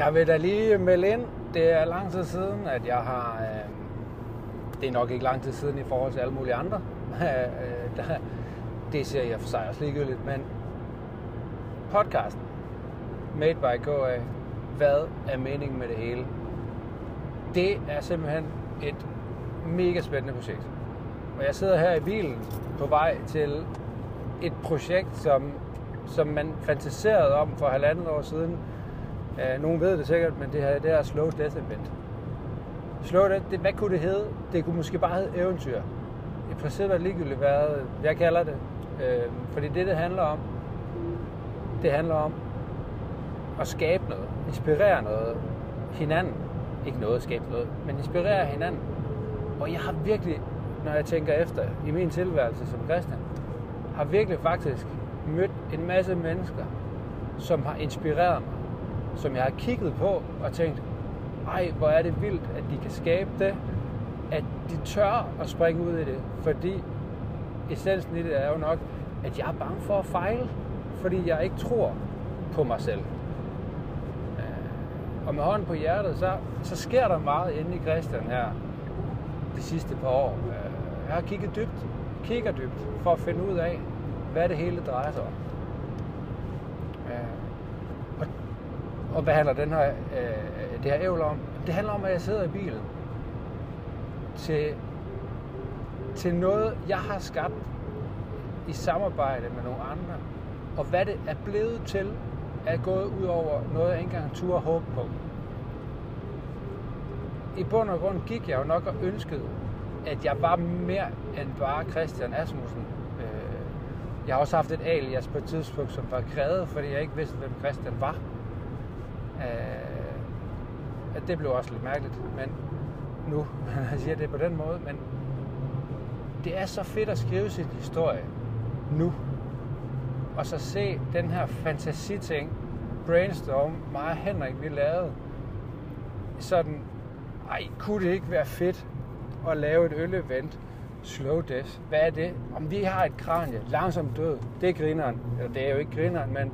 Jeg vil da lige melde ind. Det er lang tid siden, at jeg har... Øh, det er nok ikke lang tid siden i forhold til alle mulige andre. Øh, der, det ser jeg for sig også ligegyldigt, men podcasten Made by KA, hvad er meningen med det hele? Det er simpelthen et mega spændende projekt. Og jeg sidder her i bilen på vej til et projekt, som, som man fantaserede om for halvandet år siden. Øh, nogen ved det sikkert, men det her det er Slow Death Event. Slow Death, det, hvad kunne det hedde? Det kunne måske bare hedde eventyr. I princippet er det ligegyldigt, hvad jeg kalder det. Øh, fordi det, det handler om, det handler om at skabe noget, inspirere noget, hinanden. Ikke noget at skabe noget, men inspirere hinanden. Og jeg har virkelig, når jeg tænker efter i min tilværelse som kristen, har virkelig faktisk mødt en masse mennesker, som har inspireret mig, som jeg har kigget på og tænkt, ej, hvor er det vildt, at de kan skabe det, at de tør at springe ud i det, fordi essensen i det er jo nok, at jeg er bange for at fejle, fordi jeg ikke tror på mig selv. Øh, og med hånden på hjertet, så, så sker der meget inde i Christian her de sidste par år. Øh, jeg har kigget dybt, kigger dybt, for at finde ud af, hvad det hele drejer sig om. Øh, og, og hvad handler den her, øh, det her ævl om? Det handler om, at jeg sidder i bilen til, til noget, jeg har skabt i samarbejde med nogle andre. Og hvad det er blevet til, er gået ud over noget, jeg ikke engang turde håbe på. I bund og grund gik jeg jo nok og ønskede, at jeg var mere end bare Christian Asmussen. Øh, jeg har også haft et alias på et tidspunkt, som var krævet, fordi jeg ikke vidste, hvem Christian var øh Det blev også lidt mærkeligt, men nu, når jeg siger det på den måde, men det er så fedt at skrive sin historie nu. Og så se den her fantasiting, brainstorm, mig og Henrik, vi lavede. Sådan, ej, kunne det ikke være fedt at lave et øl-event, slow death. Hvad er det? Om vi har et kranje, langsom død, det er grineren. Eller det er jo ikke grineren, men...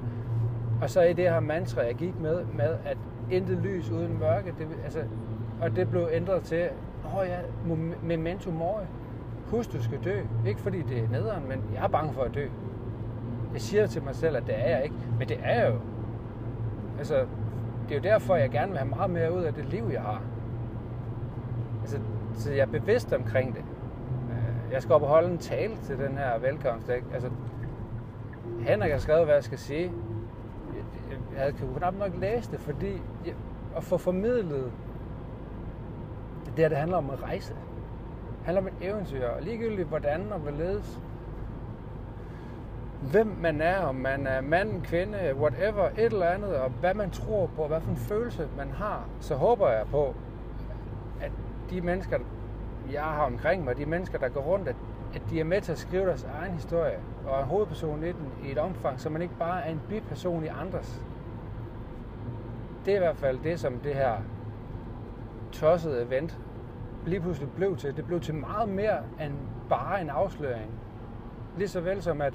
Og så i det her mantra, jeg gik med, med at intet lys uden mørke, det, altså, og det blev ændret til, åh oh ja, memento mori. Husk, du skal dø. Ikke fordi det er nederen, men jeg er bange for at dø. Jeg siger til mig selv, at det er jeg ikke, men det er jeg jo. Altså, det er jo derfor, jeg gerne vil have meget mere ud af det liv, jeg har. Altså, så jeg er bevidst omkring det øh, jeg skal op og holde en tale til den her velkomstdag. Altså, Henrik har skrevet, hvad jeg skal sige. Jeg, jeg kan knap nok læse det, fordi jeg, at få formidlet det her, det handler om at rejse. Det handler om et eventyr, og ligegyldigt hvordan og hvorledes. Hvem man er, om man er mand, kvinde, whatever, et eller andet, og hvad man tror på, hvad for en følelse man har, så håber jeg på, at de mennesker, jeg har omkring mig, de mennesker, der går rundt, at, at de er med til at skrive deres egen historie, og er hovedperson i den i et omfang, så man ikke bare er en biperson i andres. Det er i hvert fald det, som det her tossede event lige pludselig blev til. Det blev til meget mere end bare en afsløring. Lige så vel som at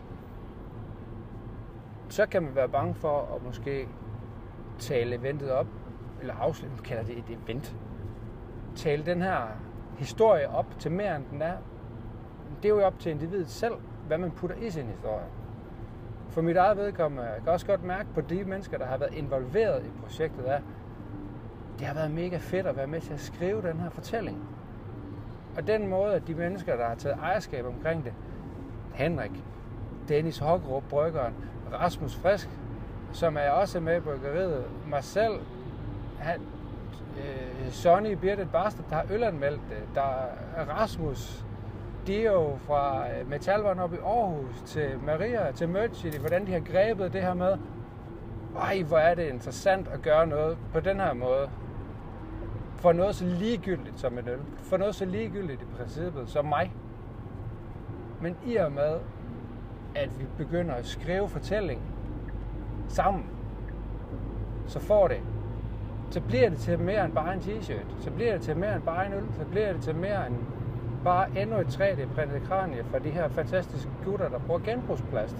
så kan man være bange for at måske tale eventet op, eller afsløre, kalder det et event. Tale den her historie op til mere end den er. Det er jo op til individet selv, hvad man putter i sin historie. For mit eget vedkommende, jeg kan også godt mærke på de mennesker, der har været involveret i projektet, er, det har været mega fedt at være med til at skrive den her fortælling. Og den måde, at de mennesker, der har taget ejerskab omkring det, Henrik, Dennis Hogrup, Bryggeren, Rasmus Frisk, som er også med i bryggeriet, mig selv, han, øh, Sonny Birgit Barstad, der har ølanmeldt det. Der er Rasmus Dio fra øh, Metalvaren op i Aarhus, til Maria, til Merch City, hvordan de har grebet det her med, ej, hvor er det interessant at gøre noget på den her måde. For noget så ligegyldigt som en øl. For noget så ligegyldigt i princippet som mig. Men i og med, at vi begynder at skrive fortælling sammen, så får det så bliver det til mere end bare en t-shirt. Så bliver det til mere end bare en øl. Så bliver det til mere end bare endnu et 3D-printet kranie for de her fantastiske gutter, der bruger genbrugsplast.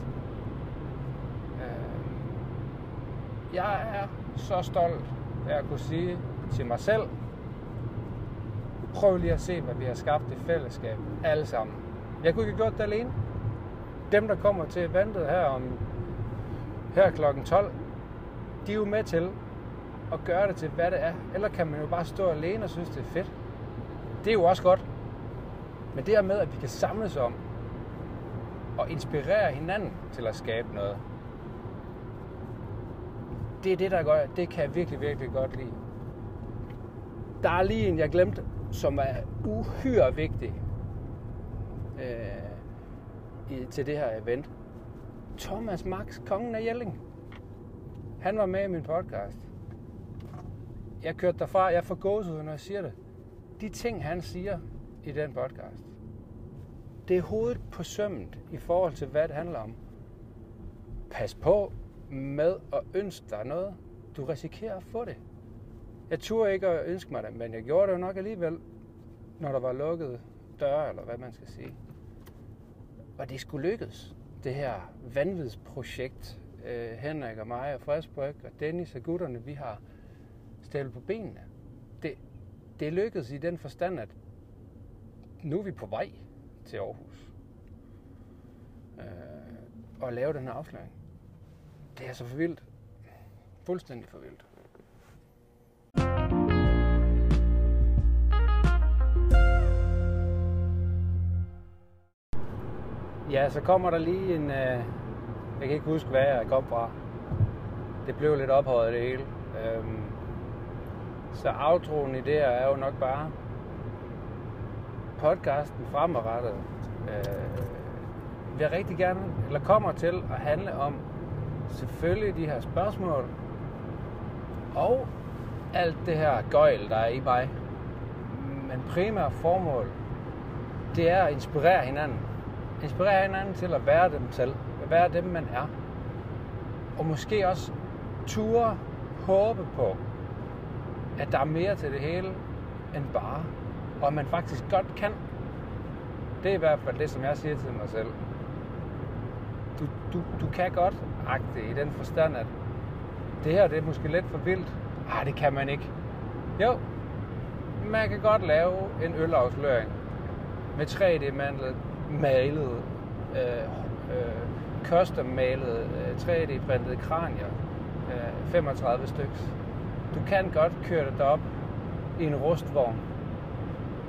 Øh, jeg er så stolt er at kunne sige til mig selv, prøv lige at se, hvad vi har skabt i fællesskab, alle sammen. Jeg kunne ikke have gjort det alene. Dem, der kommer til eventet her om her kl. 12, de er jo med til at gøre det til, hvad det er. Eller kan man jo bare stå alene og synes, det er fedt. Det er jo også godt. Men det her med, at vi kan samles om og inspirere hinanden til at skabe noget, det er det, der gør, det kan jeg virkelig, virkelig godt lide. Der er lige en, jeg glemte, som er uhyre vigtig øh, i, til det her event. Thomas Max, kongen af Jelling. Han var med i min podcast. Jeg kørte derfra, jeg får gåsehud, når jeg siger det. De ting, han siger i den podcast, det er hovedet på sømmet i forhold til, hvad det handler om. Pas på med at ønske dig noget. Du risikerer at få det. Jeg turde ikke at ønske mig det, men jeg gjorde det jo nok alligevel, når der var lukket døre, eller hvad man skal sige. Og det skulle lykkes, det her vanvidsprojekt, øh, Henrik og mig og Fredsbryg og Dennis og gutterne, vi har stillet på benene. Det, det lykkedes i den forstand, at nu er vi på vej til Aarhus øh, og lave den her afsløring. Det er så for vildt. Fuldstændig for vildt. Ja, så kommer der lige en... Øh, jeg kan ikke huske, hvad jeg kom fra. Det blev lidt ophøjet det hele. Øhm, så outroen i det her er jo nok bare podcasten fremadrettet. Øh, vil jeg rigtig gerne, eller kommer til at handle om selvfølgelig de her spørgsmål og alt det her gøjl, der er i mig. Men primært formål, det er at inspirere hinanden. Inspirere hinanden til at være dem selv. At være dem, man er. Og måske også ture håbe på, at der er mere til det hele end bare. Og at man faktisk godt kan. Det er i hvert fald det, som jeg siger til mig selv. Du, du, du kan godt agte i den forstand, at det her det er måske lidt for vildt. Ah, det kan man ikke. Jo, man kan godt lave en ølafsløring med 3D-malet, malet, øh, øh, custom malet, øh, 3D-printede kranier, øh, 35 styks. Du kan godt køre det op i en rustvogn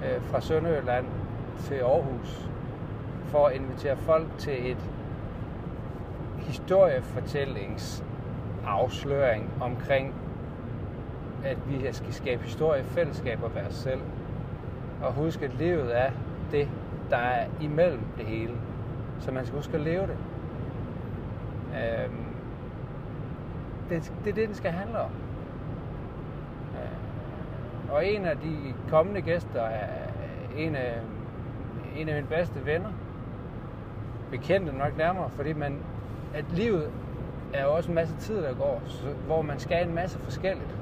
øh, fra Sønderjylland til Aarhus for at invitere folk til et historiefortællingsafsløring omkring, at vi skal skabe historie fællesskab og være os selv. Og huske, at livet er det, der er imellem det hele. Så man skal huske at leve det. Øhm, det, det er det, den skal handle om. Og en af de kommende gæster er en af, en af mine bedste venner. Bekendte nok nærmere, fordi man at livet er jo også en masse tid, der går, så, hvor man skal en masse forskelligt.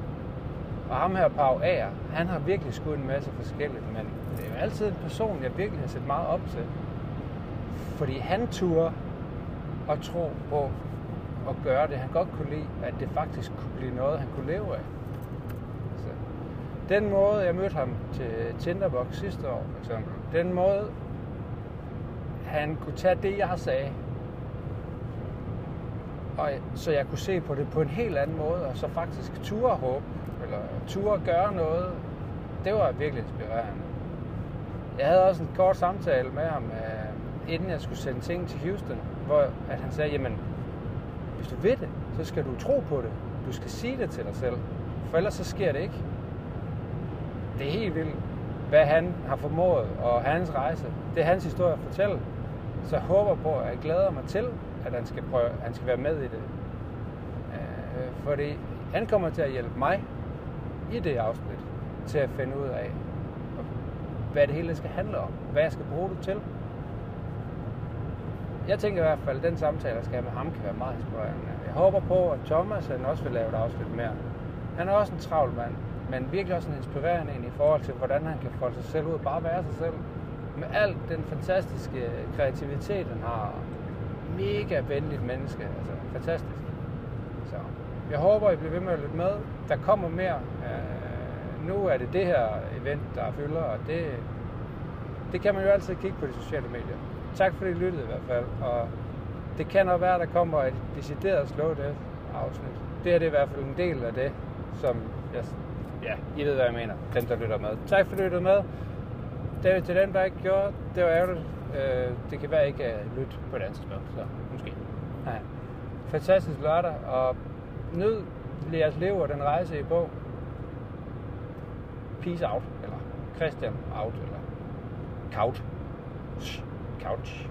Og ham her, Pau Ager, han har virkelig skudt en masse forskelligt, men det er jo altid en person, jeg virkelig har set meget op til. Fordi han turde at tro på at gøre det, han godt kunne lide, at det faktisk kunne blive noget, han kunne leve af. Den måde, jeg mødte ham til Tinderbox sidste år, for eksempel, den måde, han kunne tage det, jeg har sagde, og, så jeg kunne se på det på en helt anden måde, og så faktisk ture håb, eller ture gøre noget, det var virkelig inspirerende. Jeg havde også en kort samtale med ham, øh, inden jeg skulle sende ting til Houston, hvor at han sagde, jamen, hvis du ved det, så skal du tro på det. Du skal sige det til dig selv, for ellers så sker det ikke. Det er helt vildt, hvad han har formået, og hans rejse. Det er hans historie at fortælle. Så jeg håber på, at jeg glæder mig til, at han skal, prøve, han skal være med i det. Øh, fordi han kommer til at hjælpe mig i det afsnit til at finde ud af, hvad det hele skal handle om. Hvad jeg skal bruge det til. Jeg tænker i hvert fald, at den samtale, jeg skal have med ham, kan være meget inspirerende. Jeg håber på, at Thomas han også vil lave et afsnit mere. Han er også en travl mand, men virkelig også en inspirerende en i forhold til, hvordan han kan folde sig selv ud. Bare være sig selv. Med al den fantastiske kreativitet, han har, mega venligt menneske. Altså, fantastisk. Så jeg håber, I bliver ved med at lytte med. der kommer mere. Øh, nu er det det her event, der fylder, og det, det kan man jo altid kigge på de sociale medier. Tak fordi I lyttede i hvert fald, og det kan også være, der kommer et decideret slow death afsnit. Det her det er i hvert fald en del af det, som jeg, ja, I ved, hvad jeg mener, dem der lytter med. Tak for at lytte med. Det er til den, der ikke gjorde, det var ærgerligt. Øh, det kan være, ikke at lytte på et andet tidspunkt, så måske. Nej. Fantastisk lørdag, og nyd jeres liv og den rejse i bog. Peace out, eller Christian out, eller Couch. Couch.